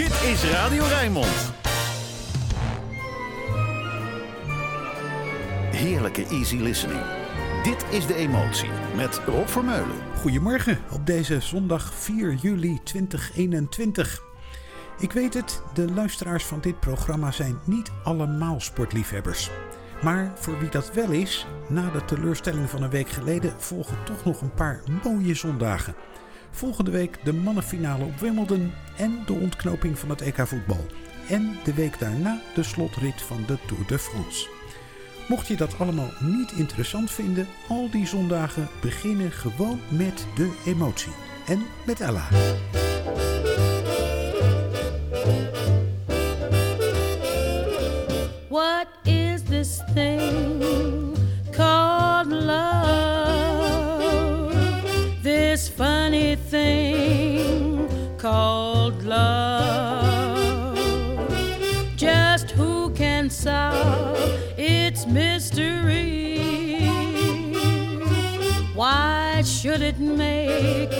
Dit is Radio Rijnmond. Heerlijke easy listening. Dit is De Emotie met Rob Vermeulen. Goedemorgen op deze zondag 4 juli 2021. Ik weet het, de luisteraars van dit programma zijn niet allemaal sportliefhebbers. Maar voor wie dat wel is, na de teleurstelling van een week geleden volgen toch nog een paar mooie zondagen. Volgende week de mannenfinale op Wimbledon en de ontknoping van het EK voetbal. En de week daarna de slotrit van de Tour de France. Mocht je dat allemaal niet interessant vinden, al die zondagen beginnen gewoon met de emotie. En met Ella. What is this thing called love? This funny thing called love. Just who can solve its mystery? Why should it make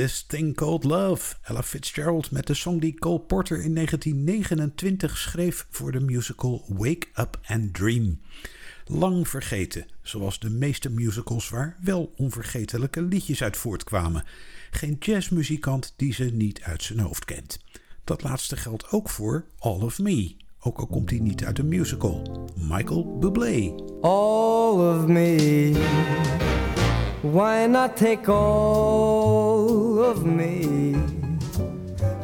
this thing called love? Ella Fitzgerald met de song die Cole Porter in 1929 schreef voor de musical Wake Up and Dream. Lang vergeten, zoals de meeste musicals waar wel onvergetelijke liedjes uit voortkwamen. Geen jazzmuzikant die ze niet uit zijn hoofd kent. Dat laatste geldt ook voor All of Me, ook al komt hij niet uit een musical. Michael Bublé. all of me. Why not take all of me?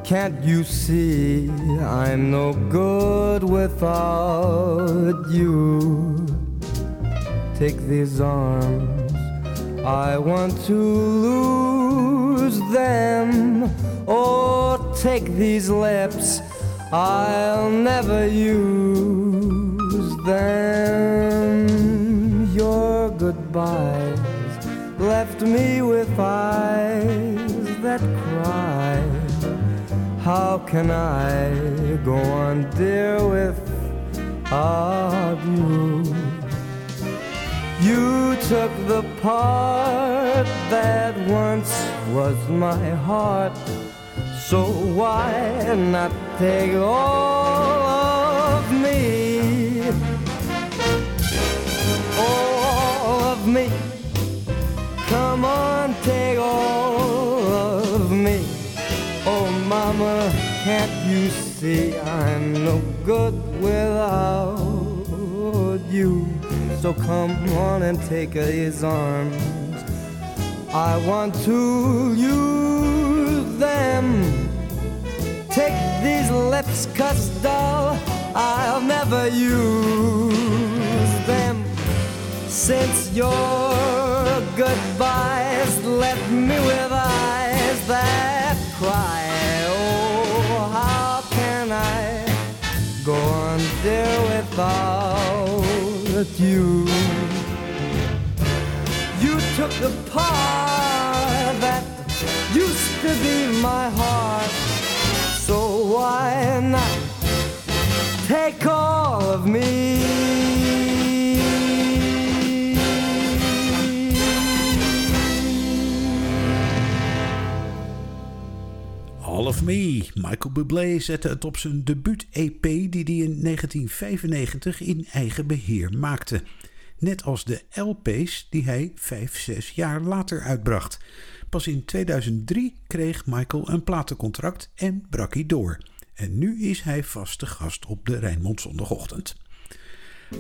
Can't you see I'm no good without you? Take these arms, I want to lose them. Or take these lips, I'll never use them. Your goodbyes left me with eyes that cry. How can I go on, dear, without you? You took the part that once was my heart. So why not take all of me? All of me. Come on, take all of me. Oh, mama, can't you see I'm no good without you? So come on and take his arms. I want to use them. Take these lips, cause doll, I'll never use them. Since your goodbyes left me with eyes that cry, oh, how can I go on, dear, without you? You took the part that used to be my heart. So why not take all of me? Of Me. Michael Bublé zette het op zijn debuut-EP die hij in 1995 in eigen beheer maakte. Net als de LP's die hij 5, 6 jaar later uitbracht. Pas in 2003 kreeg Michael een platencontract en brak hij door. En nu is hij vaste gast op de Rijnmond zondagochtend.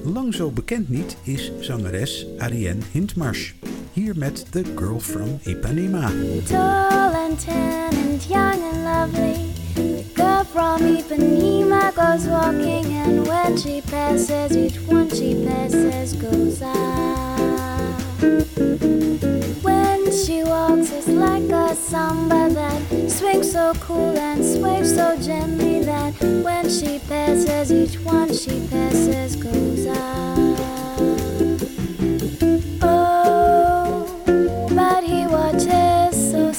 Lang zo bekend niet is zangeres Ariane Hindmarsh. Hier met The Girl from Ipanema. And tan and young and lovely. The girl from Ipanema goes walking, and when she passes, each one she passes goes out. When she walks, it's like a samba that swings so cool and sways so gently that when she passes, each one she passes goes out. Oh, but he watches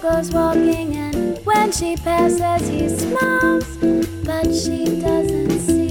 goes walking, and when she passes, he smiles, but she doesn't see.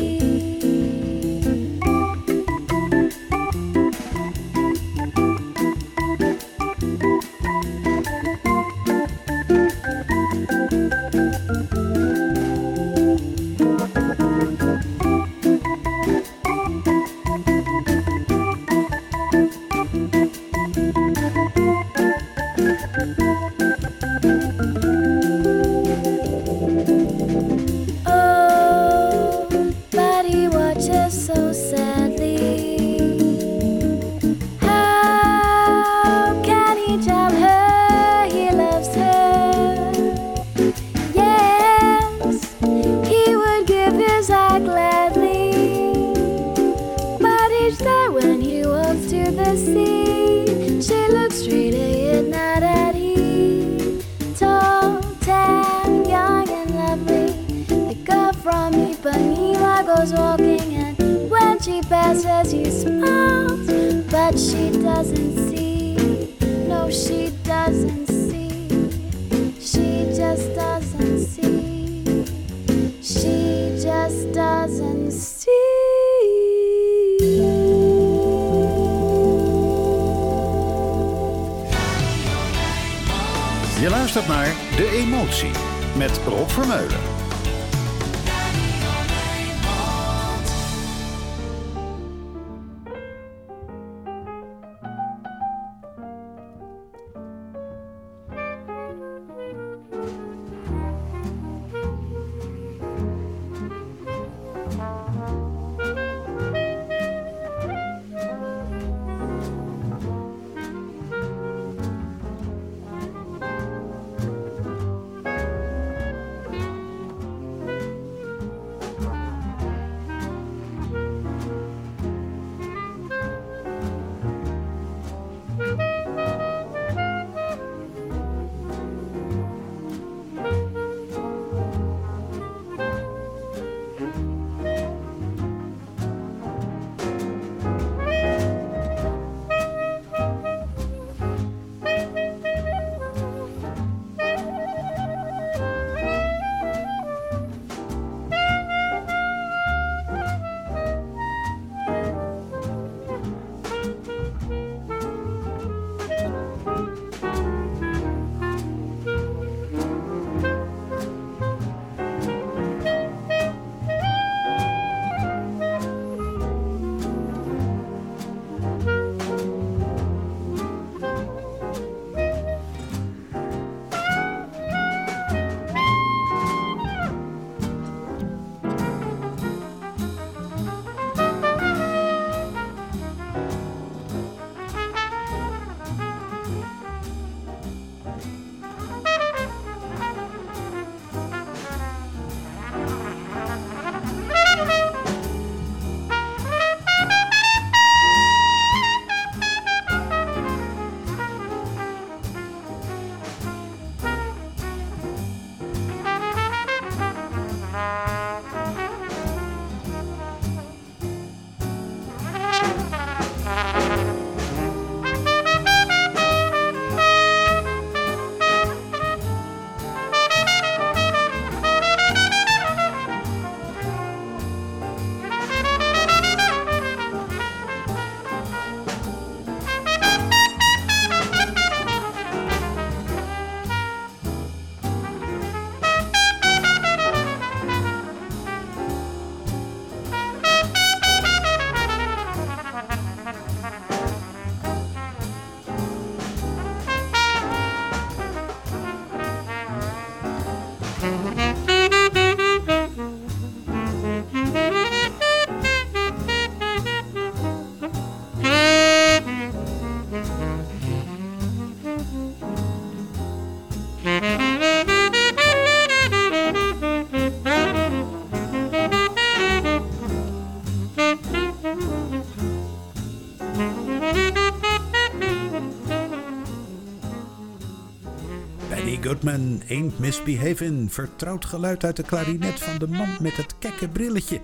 Een Ain't Vertrouwd geluid uit de klarinet van de man met het kekke brilletje.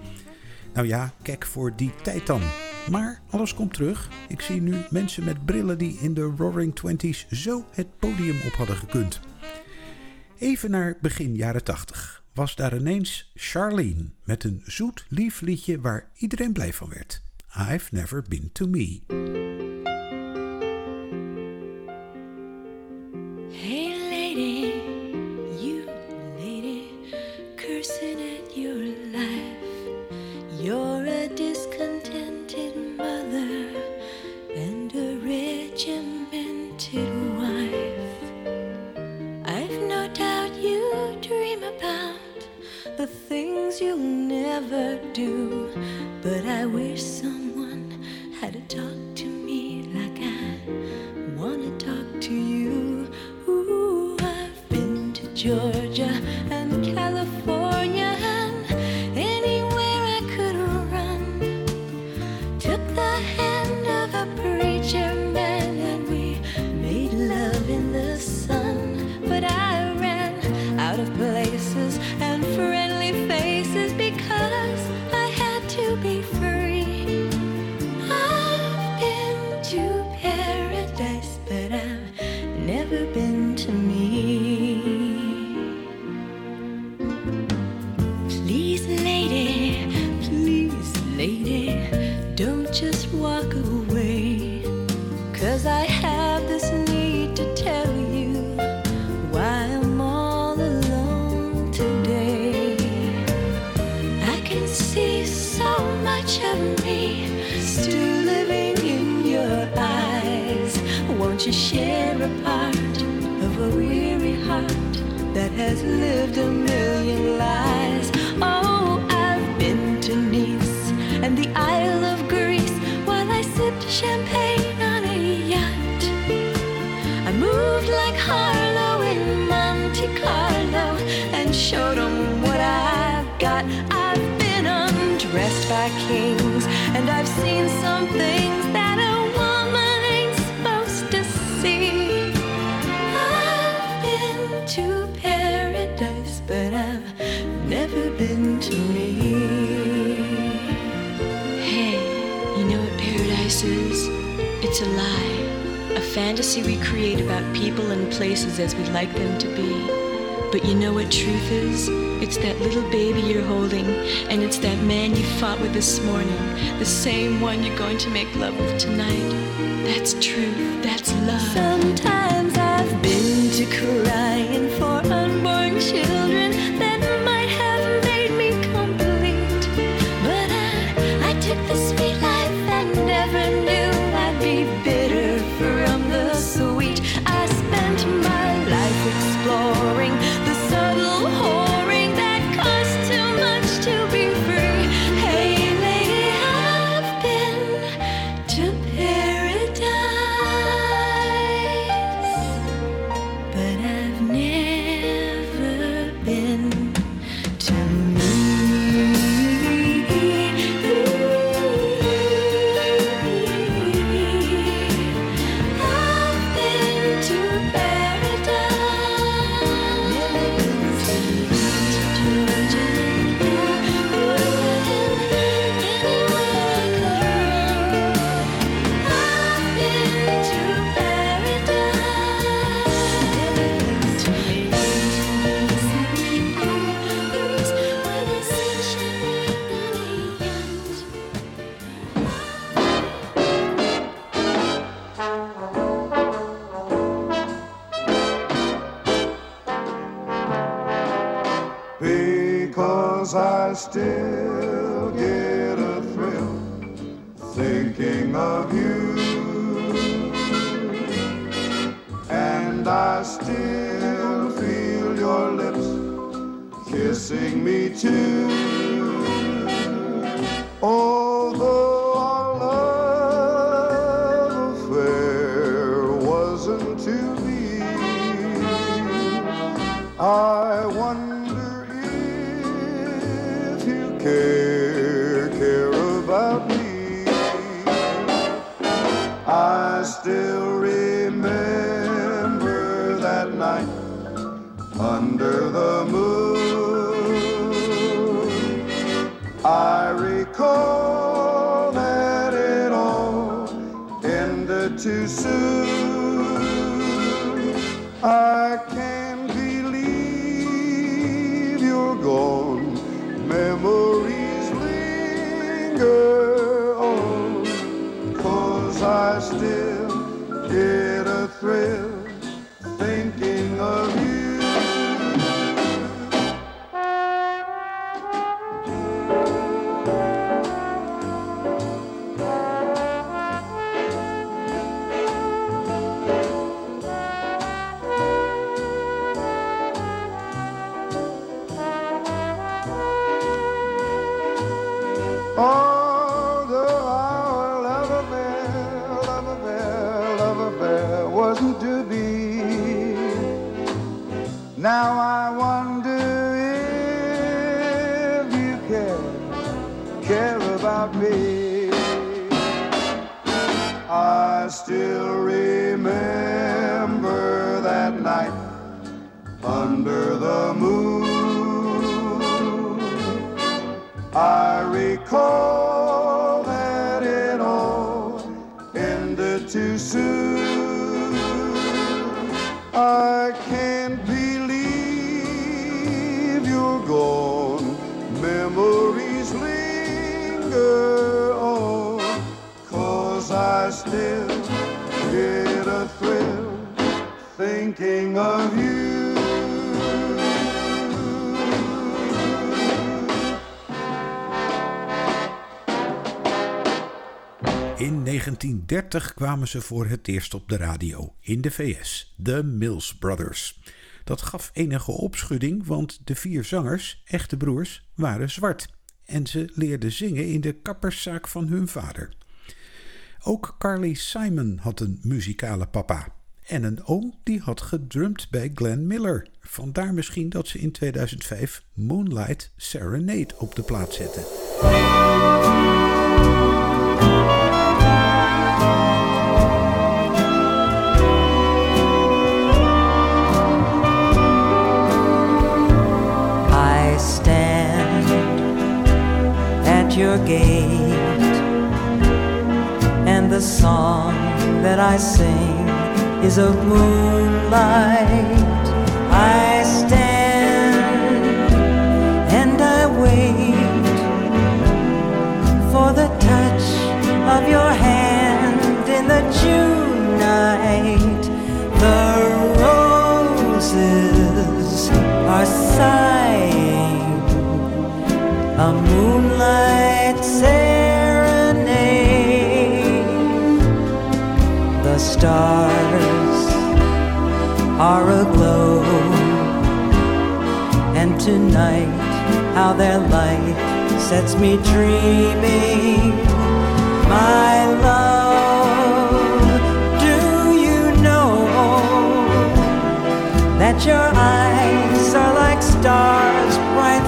Nou ja, kek voor die tijd dan. Maar alles komt terug. Ik zie nu mensen met brillen die in de Roaring Twenties zo het podium op hadden gekund. Even naar begin jaren 80 was daar ineens Charlene met een zoet lief liedje waar iedereen blij van werd. I've never been to me. never do. But I wish someone had to talk to me like I wanna talk to you. Ooh, I've been to Georgia. this morning, the same one you're going to make love with tonight. That's truth. That's I still remember that night under the moon. Of you. In 1930 kwamen ze voor het eerst op de radio in de VS, The Mills Brothers. Dat gaf enige opschudding, want de vier zangers, echte broers, waren zwart. En ze leerden zingen in de kapperszaak van hun vader. Ook Carly Simon had een muzikale papa. En een oom die had gedrumd bij Glenn Miller. Vandaar misschien dat ze in 2005 Moonlight Serenade op de plaat zetten. I stand at your gate, and the song that I sing is of moonlight. I stand and I wait for the touch of your hand in the June night. The roses are sighing a moonlight serenade. The stars are aglow, and tonight, how their light sets me dreaming. My love, do you know? that your eyes are like stars brightly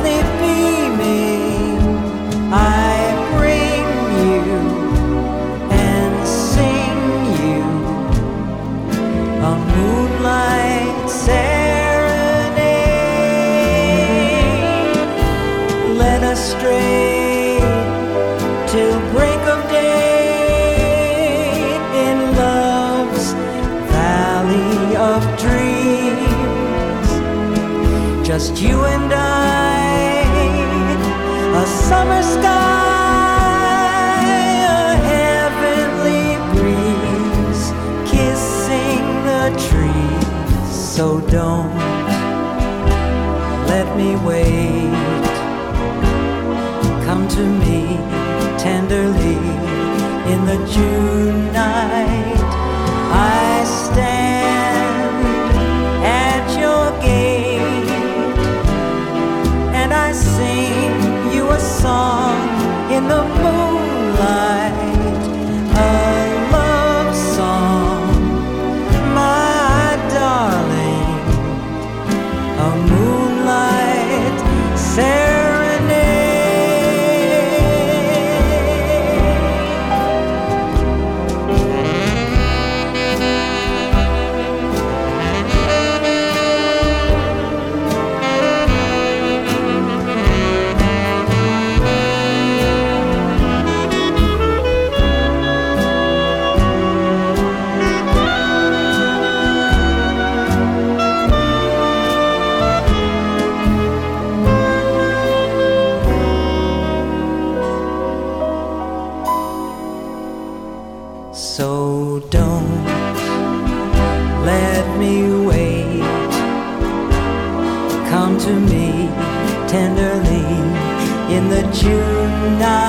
So don't let me wait. Come to me tenderly in the June night.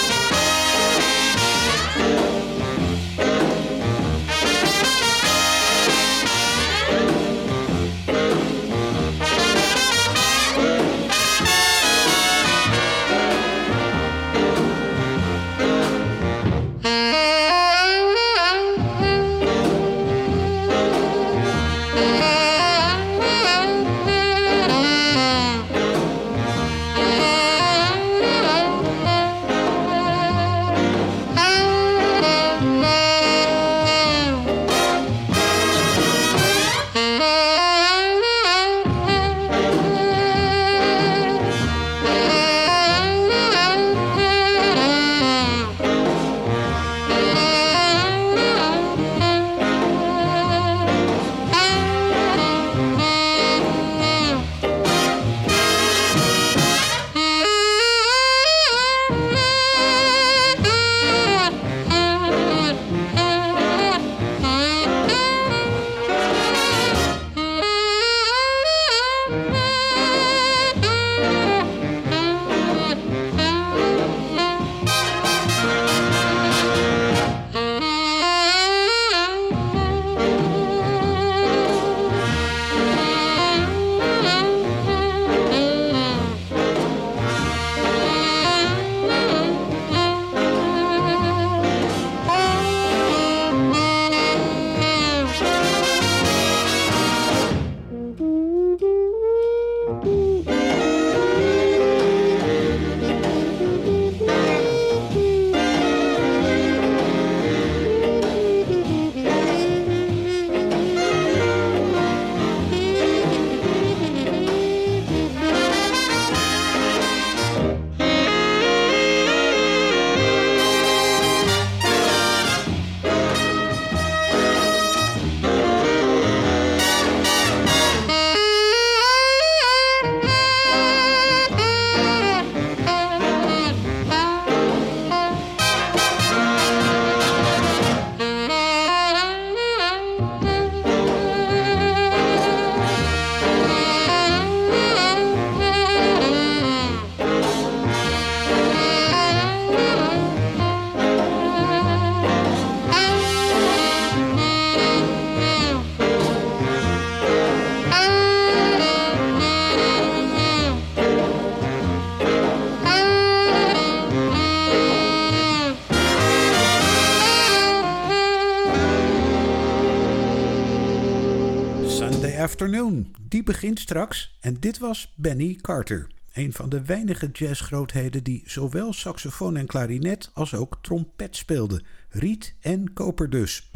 Afternoon, die begint straks en dit was Benny Carter. Een van de weinige jazzgrootheden die zowel saxofoon en klarinet als ook trompet speelde. Riet en koper dus.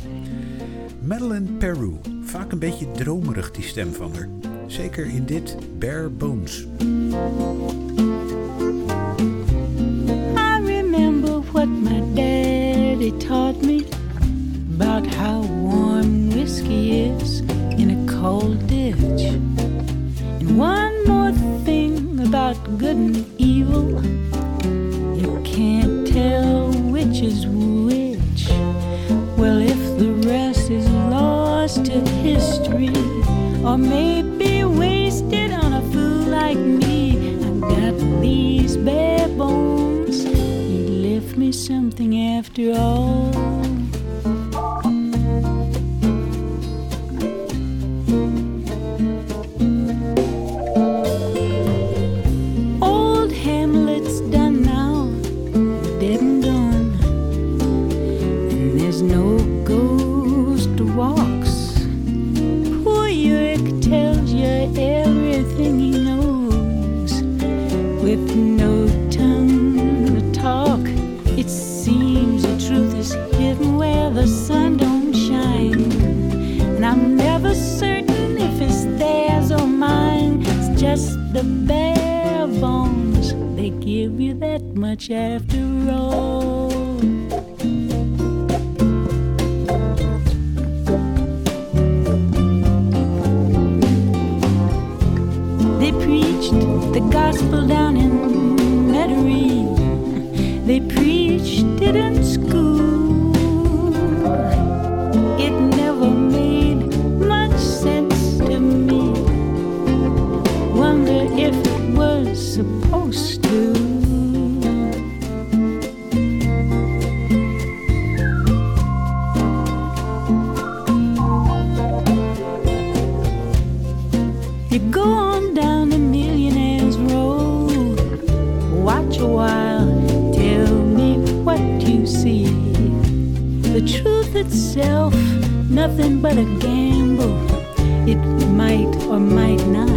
Madeline Peru, vaak een beetje dromerig die stem van haar. Zeker in dit Bare Bones. I remember what my daddy taught me about how warm whiskey is in a cold ditch. One more thing about good and evil you can't tell which is which. Well, if the rest is lost to history or maybe wasted on a fool like me, I've got these bare bones. He left me something after all. just the bare bones. They give you that much after all. They preached the gospel down in Metairie. They preached it in school. itself nothing but a gamble. It might or might not.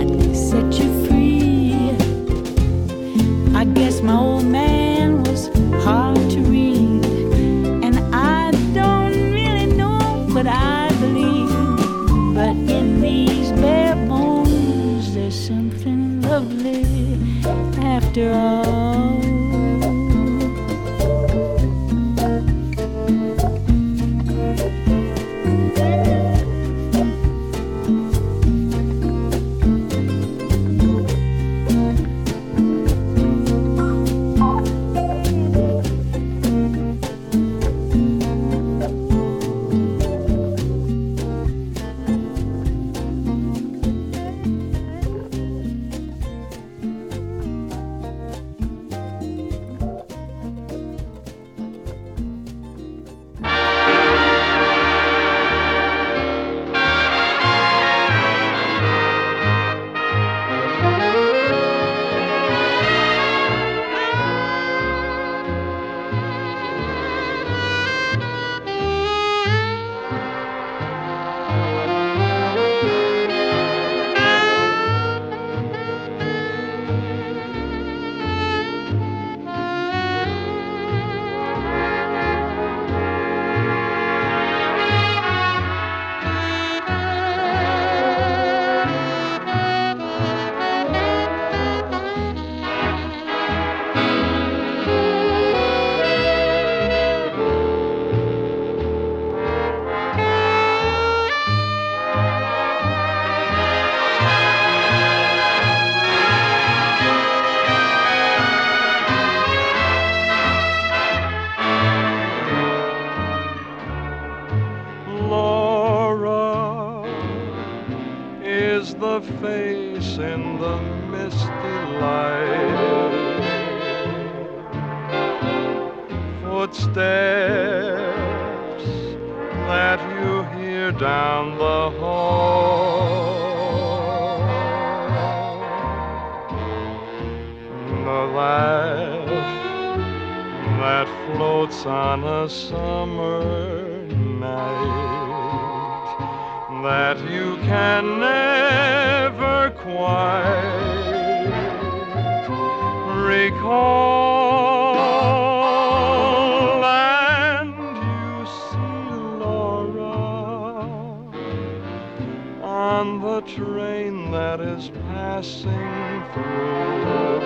train that is passing through.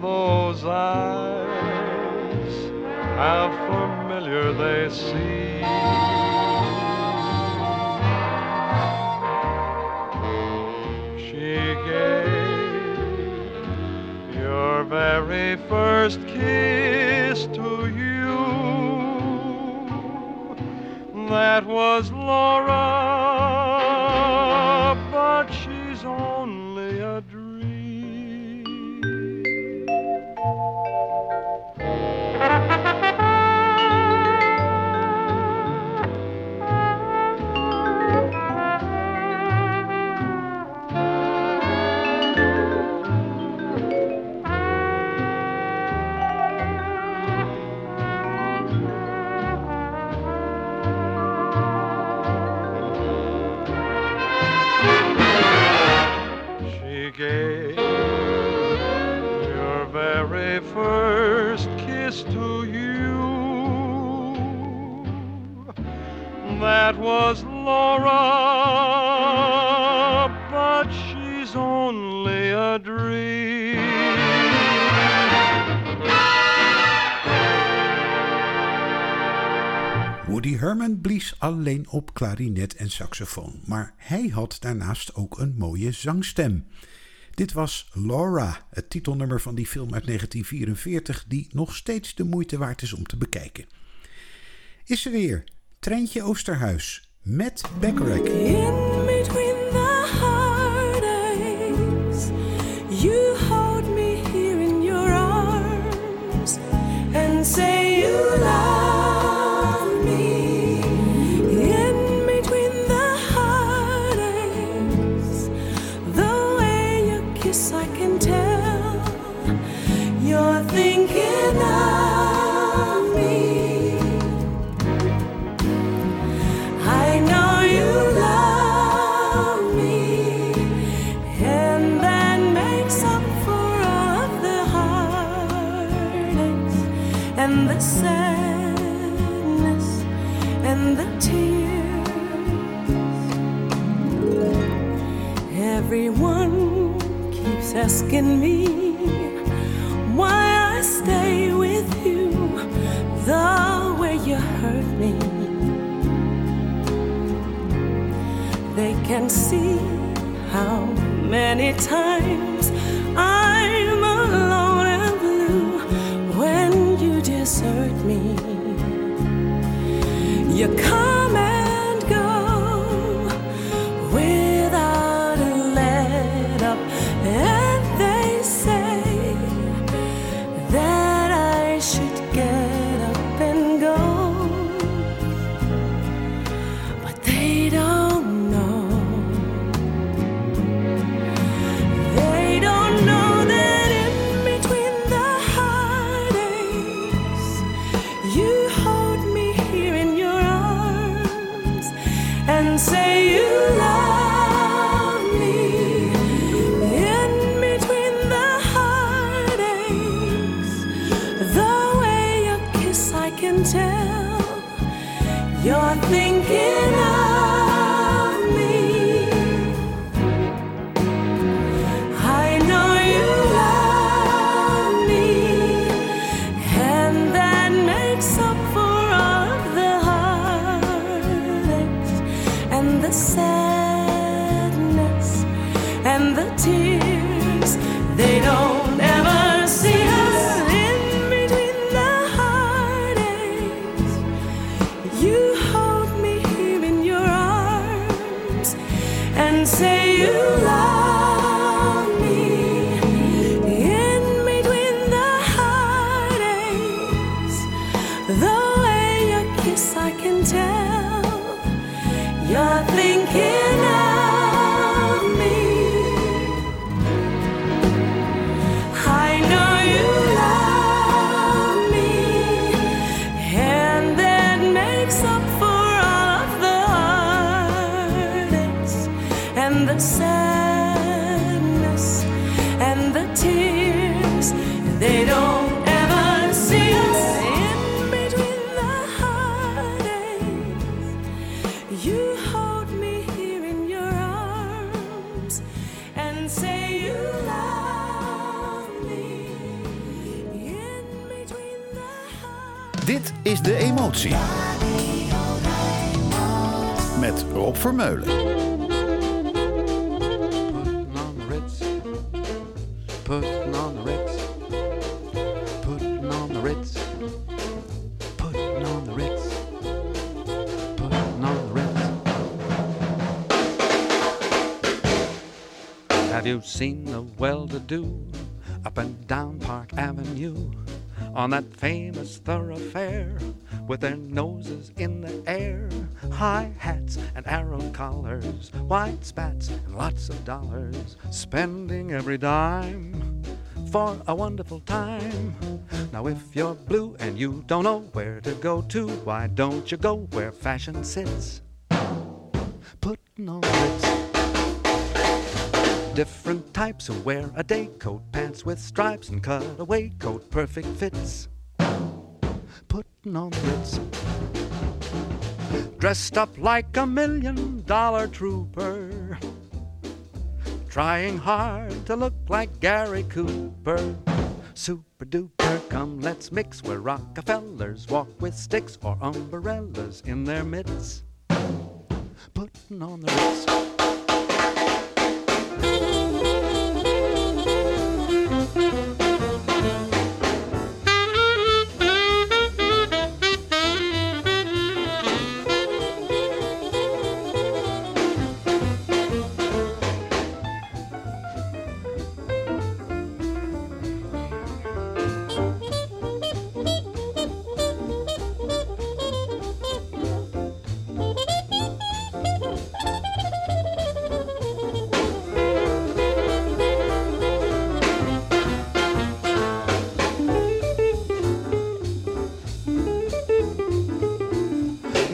Those eyes, how familiar they seem. She gave your very first kiss to you. that was Laura. klarinet en saxofoon, maar hij had daarnaast ook een mooie zangstem. Dit was Laura, het titelnummer van die film uit 1944, die nog steeds de moeite waard is om te bekijken. Is er weer Treintje Oosterhuis met Bacharach. asking me why I stay with you the way you hurt me. They can see how many times thinking Have you seen the well to do up and down Park Avenue on that famous thoroughfare with their noses in the air? High hats and arrow collars, white spats and lots of dollars, spending every dime for a wonderful time. Now, if you're blue and you don't know where to go to, why don't you go where fashion sits? Putting on its different types who wear a day coat, pants with stripes, and cutaway coat, perfect fits. Putting on Ritz. Dressed up like a million dollar trooper. Trying hard to look like Gary Cooper. Super duper, come let's mix where Rockefellers walk with sticks or umbrellas in their mitts. Putting on the Ritz.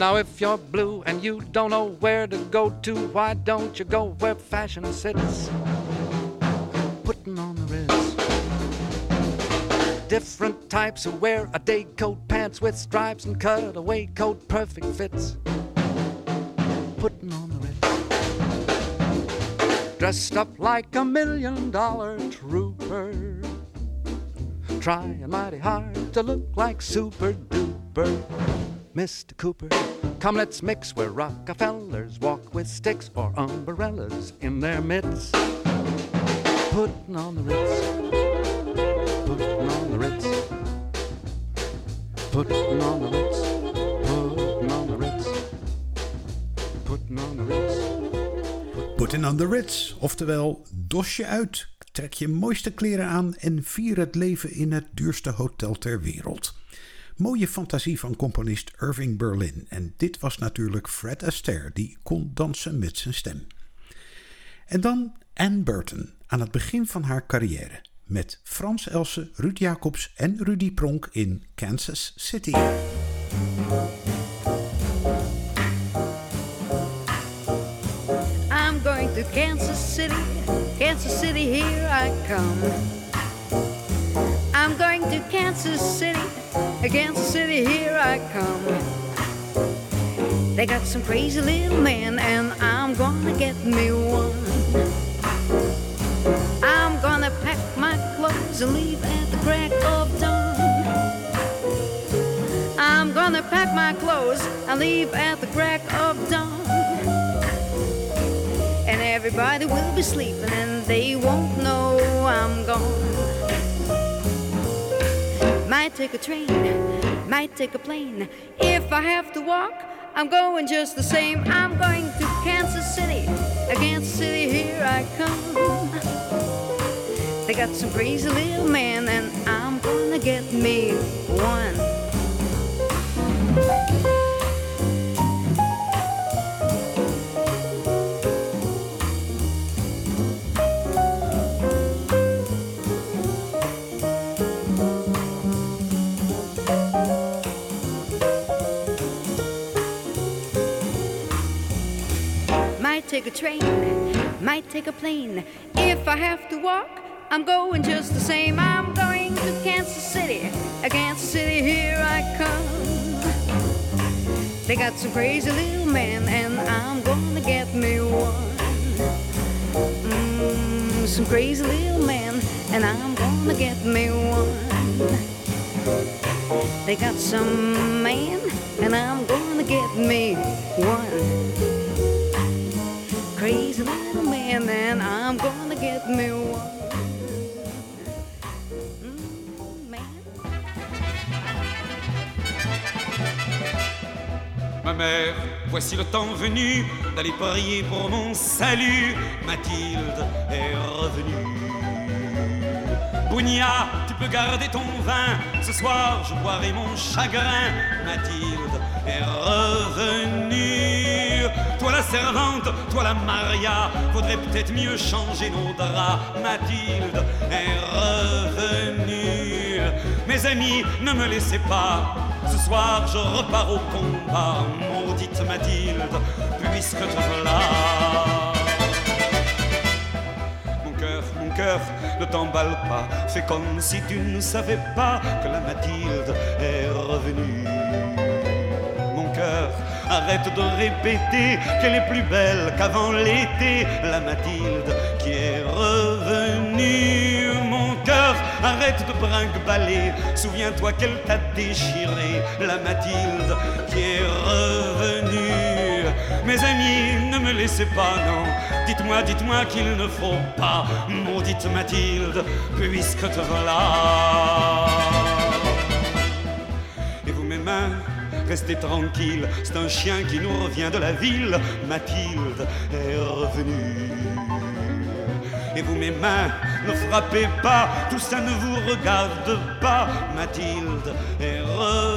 Now, if you're blue and you don't know where to go to, why don't you go where fashion sits? Putting on the Ritz. Different types who wear a day coat, pants with stripes and cutaway coat, perfect fits. Putting on the Ritz. Dressed up like a million dollar trooper. Trying mighty hard to look like super duper. Mr. Cooper, come let's mix where Rockefellers walk with sticks or umbrellas in their midst. Putting on the Ritz. Putting on the Ritz. Putting on the Ritz. Putting on the Ritz. Putting on the Ritz. Putting on the Ritz, oftewel dos je uit, trek je mooiste kleren aan en vier het leven in het duurste hotel ter wereld. Mooie fantasie van componist Irving Berlin en dit was natuurlijk Fred Astaire die kon dansen met zijn stem. En dan Anne Burton aan het begin van haar carrière met Frans Elsen, Ruud Jacobs en Rudy Pronk in Kansas City. I'm going to Kansas City, Kansas City, here I come. I'm going to Kansas City, Kansas City, here I come. They got some crazy little men, and I'm gonna get me one. I'm gonna pack my clothes and leave at the crack of dawn. I'm gonna pack my clothes and leave at the crack of dawn. And everybody will be sleeping and they won't know I'm gone. Might take a train, might take a plane. If I have to walk, I'm going just the same. I'm going to Kansas City, Kansas City, here I come. They got some crazy little man, and I'm gonna get me one. Take a train, might take a plane. If I have to walk, I'm going just the same. I'm going to Kansas City, Kansas City, here I come. They got some crazy little man, and I'm gonna get me one. Mm, some crazy little man, and I'm gonna get me one. They got some man, and I'm gonna get me one. Crazy little man, I'm gonna get me one. Mm. Ma mère, voici le temps venu d'aller prier pour mon salut. Mathilde est revenue. Tu peux garder ton vin. Ce soir, je boirai mon chagrin. Mathilde est revenue. Toi la servante, toi la Maria, faudrait peut-être mieux changer nos draps. Mathilde est revenue. Mes amis, ne me laissez pas. Ce soir, je repars au combat. Maudite Mathilde, puisque te voilà. Cœur, ne t'emballe pas. Fais comme si tu ne savais pas que la Mathilde est revenue. Mon cœur, arrête de répéter qu'elle est plus belle qu'avant l'été, la Mathilde qui est revenue. Mon cœur, arrête de brinque-baller, souviens-toi qu'elle t'a déchiré, la Mathilde qui est revenue. Mes amis, ne me laissez pas, non, dites-moi, dites-moi qu'il ne faut pas, maudite Mathilde, puisque te voilà. Et vous, mes mains, restez tranquilles, c'est un chien qui nous revient de la ville. Mathilde est revenue. Et vous, mes mains, ne frappez pas, tout ça ne vous regarde pas. Mathilde est revenue.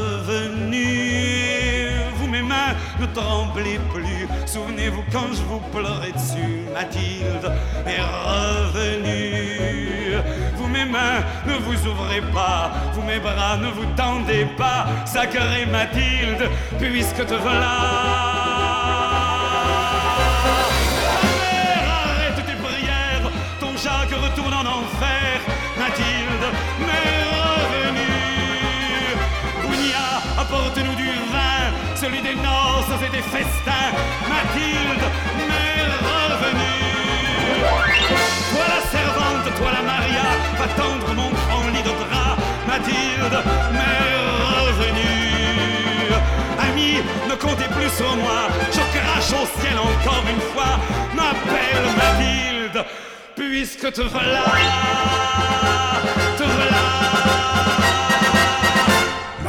Ne tremblez plus. Souvenez-vous quand je vous pleurais dessus. Mathilde est revenue. Vous, mes mains, ne vous ouvrez pas. Vous, mes bras, ne vous tendez pas. Sacrée Mathilde, puisque te voilà. Mère, arrête tes prières. Ton Jacques retourne en enfer. Celui des noces et des festins. Mathilde, mère revenue. Toi la servante, toi la Maria, va tendre mon grand lit de drap. Mathilde, mère revenue. Amis, ne comptez plus sur moi, je crache au ciel encore une fois. M'appelle Mathilde, puisque te voilà, te voilà.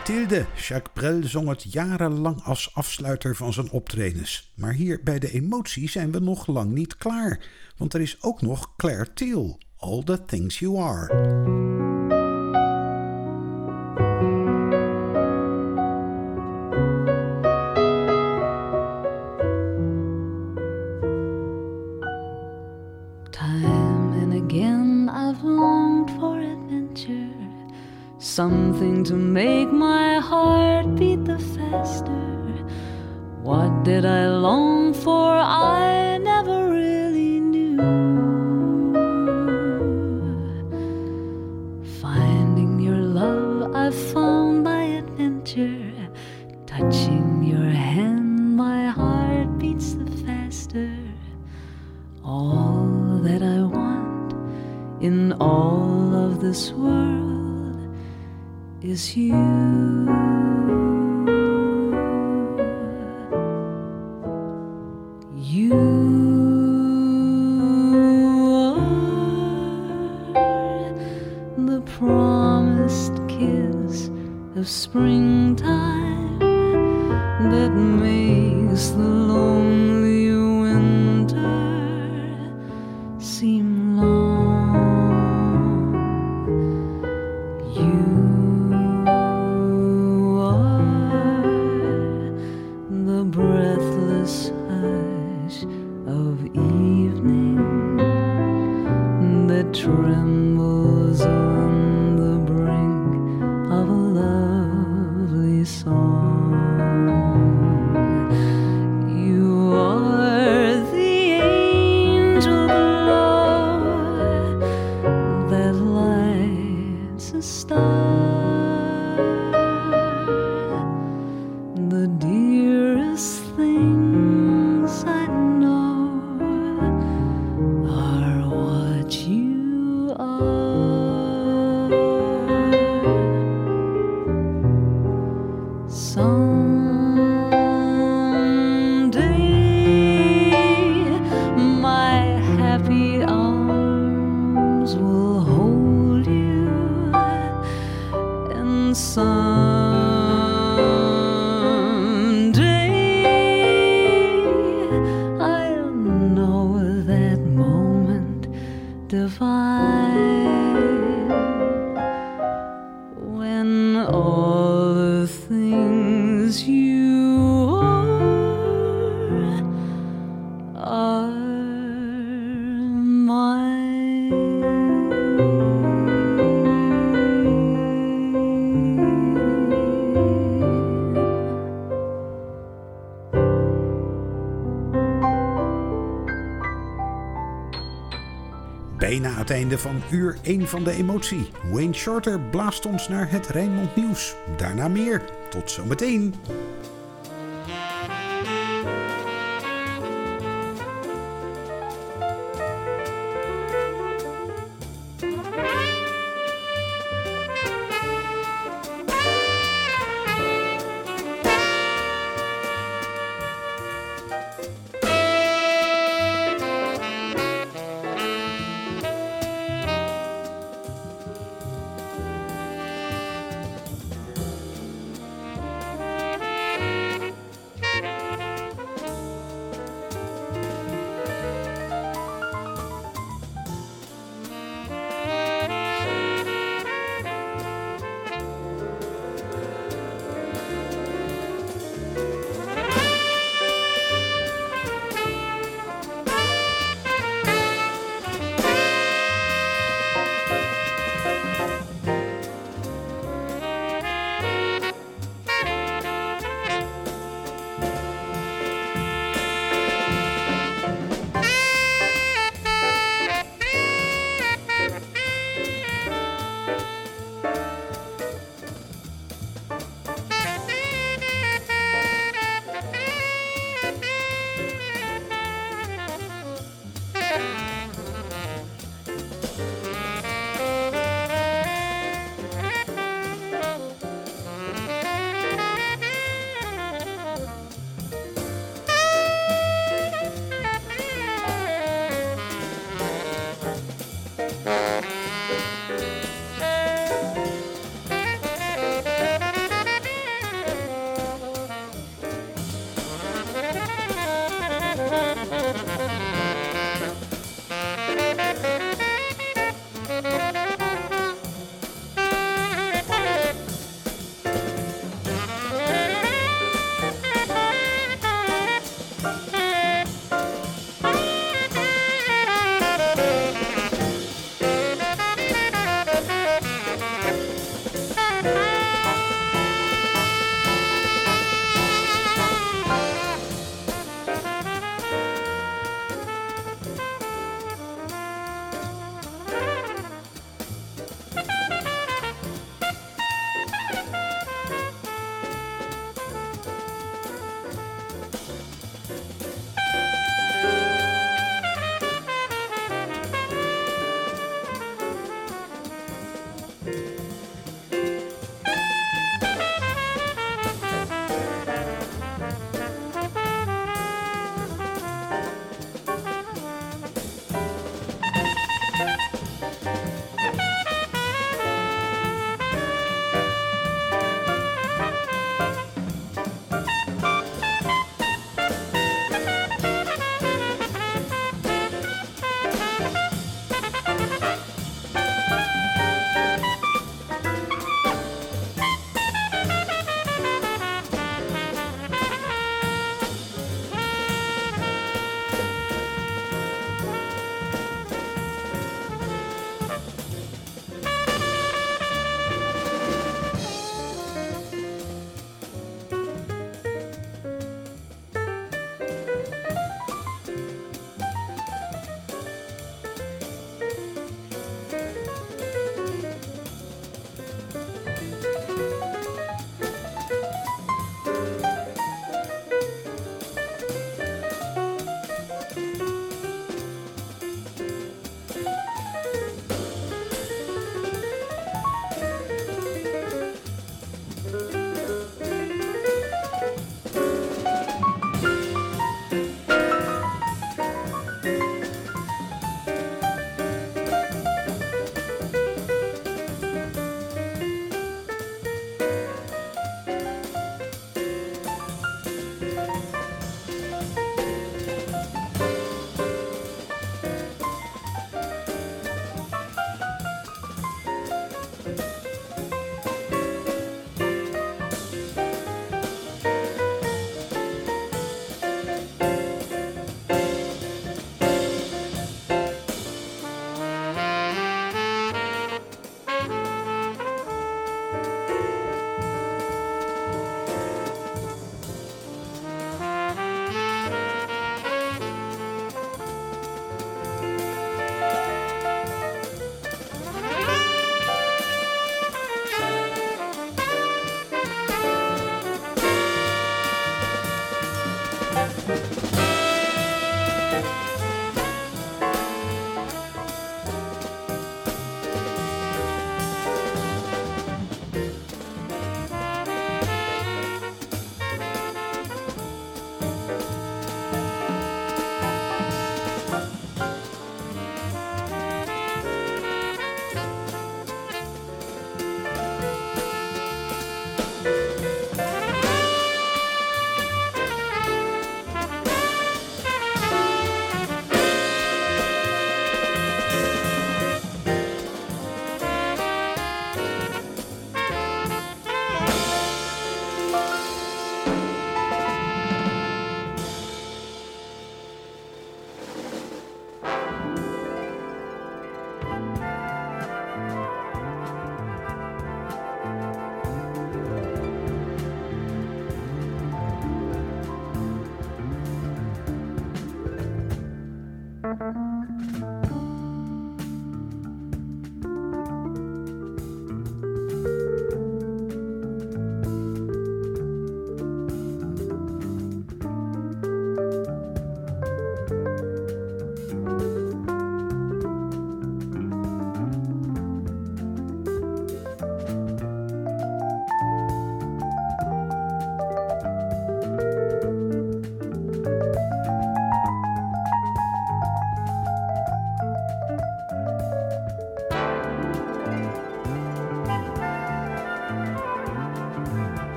Mathilde, Jacques Brel zong het jarenlang als afsluiter van zijn optredens. Maar hier bij de emotie zijn we nog lang niet klaar. Want er is ook nog Claire Thiel, All the Things You Are. Something to make my heart beat the faster. What did I long for? I never really knew. Finding your love, I found by adventure. Touching your hand, my heart beats the faster. All that I want in all of this world is you. You are the promised kiss of springtime van uur 1 van de emotie. Wayne Shorter blaast ons naar het Rijnmond Nieuws. Daarna meer. Tot zometeen.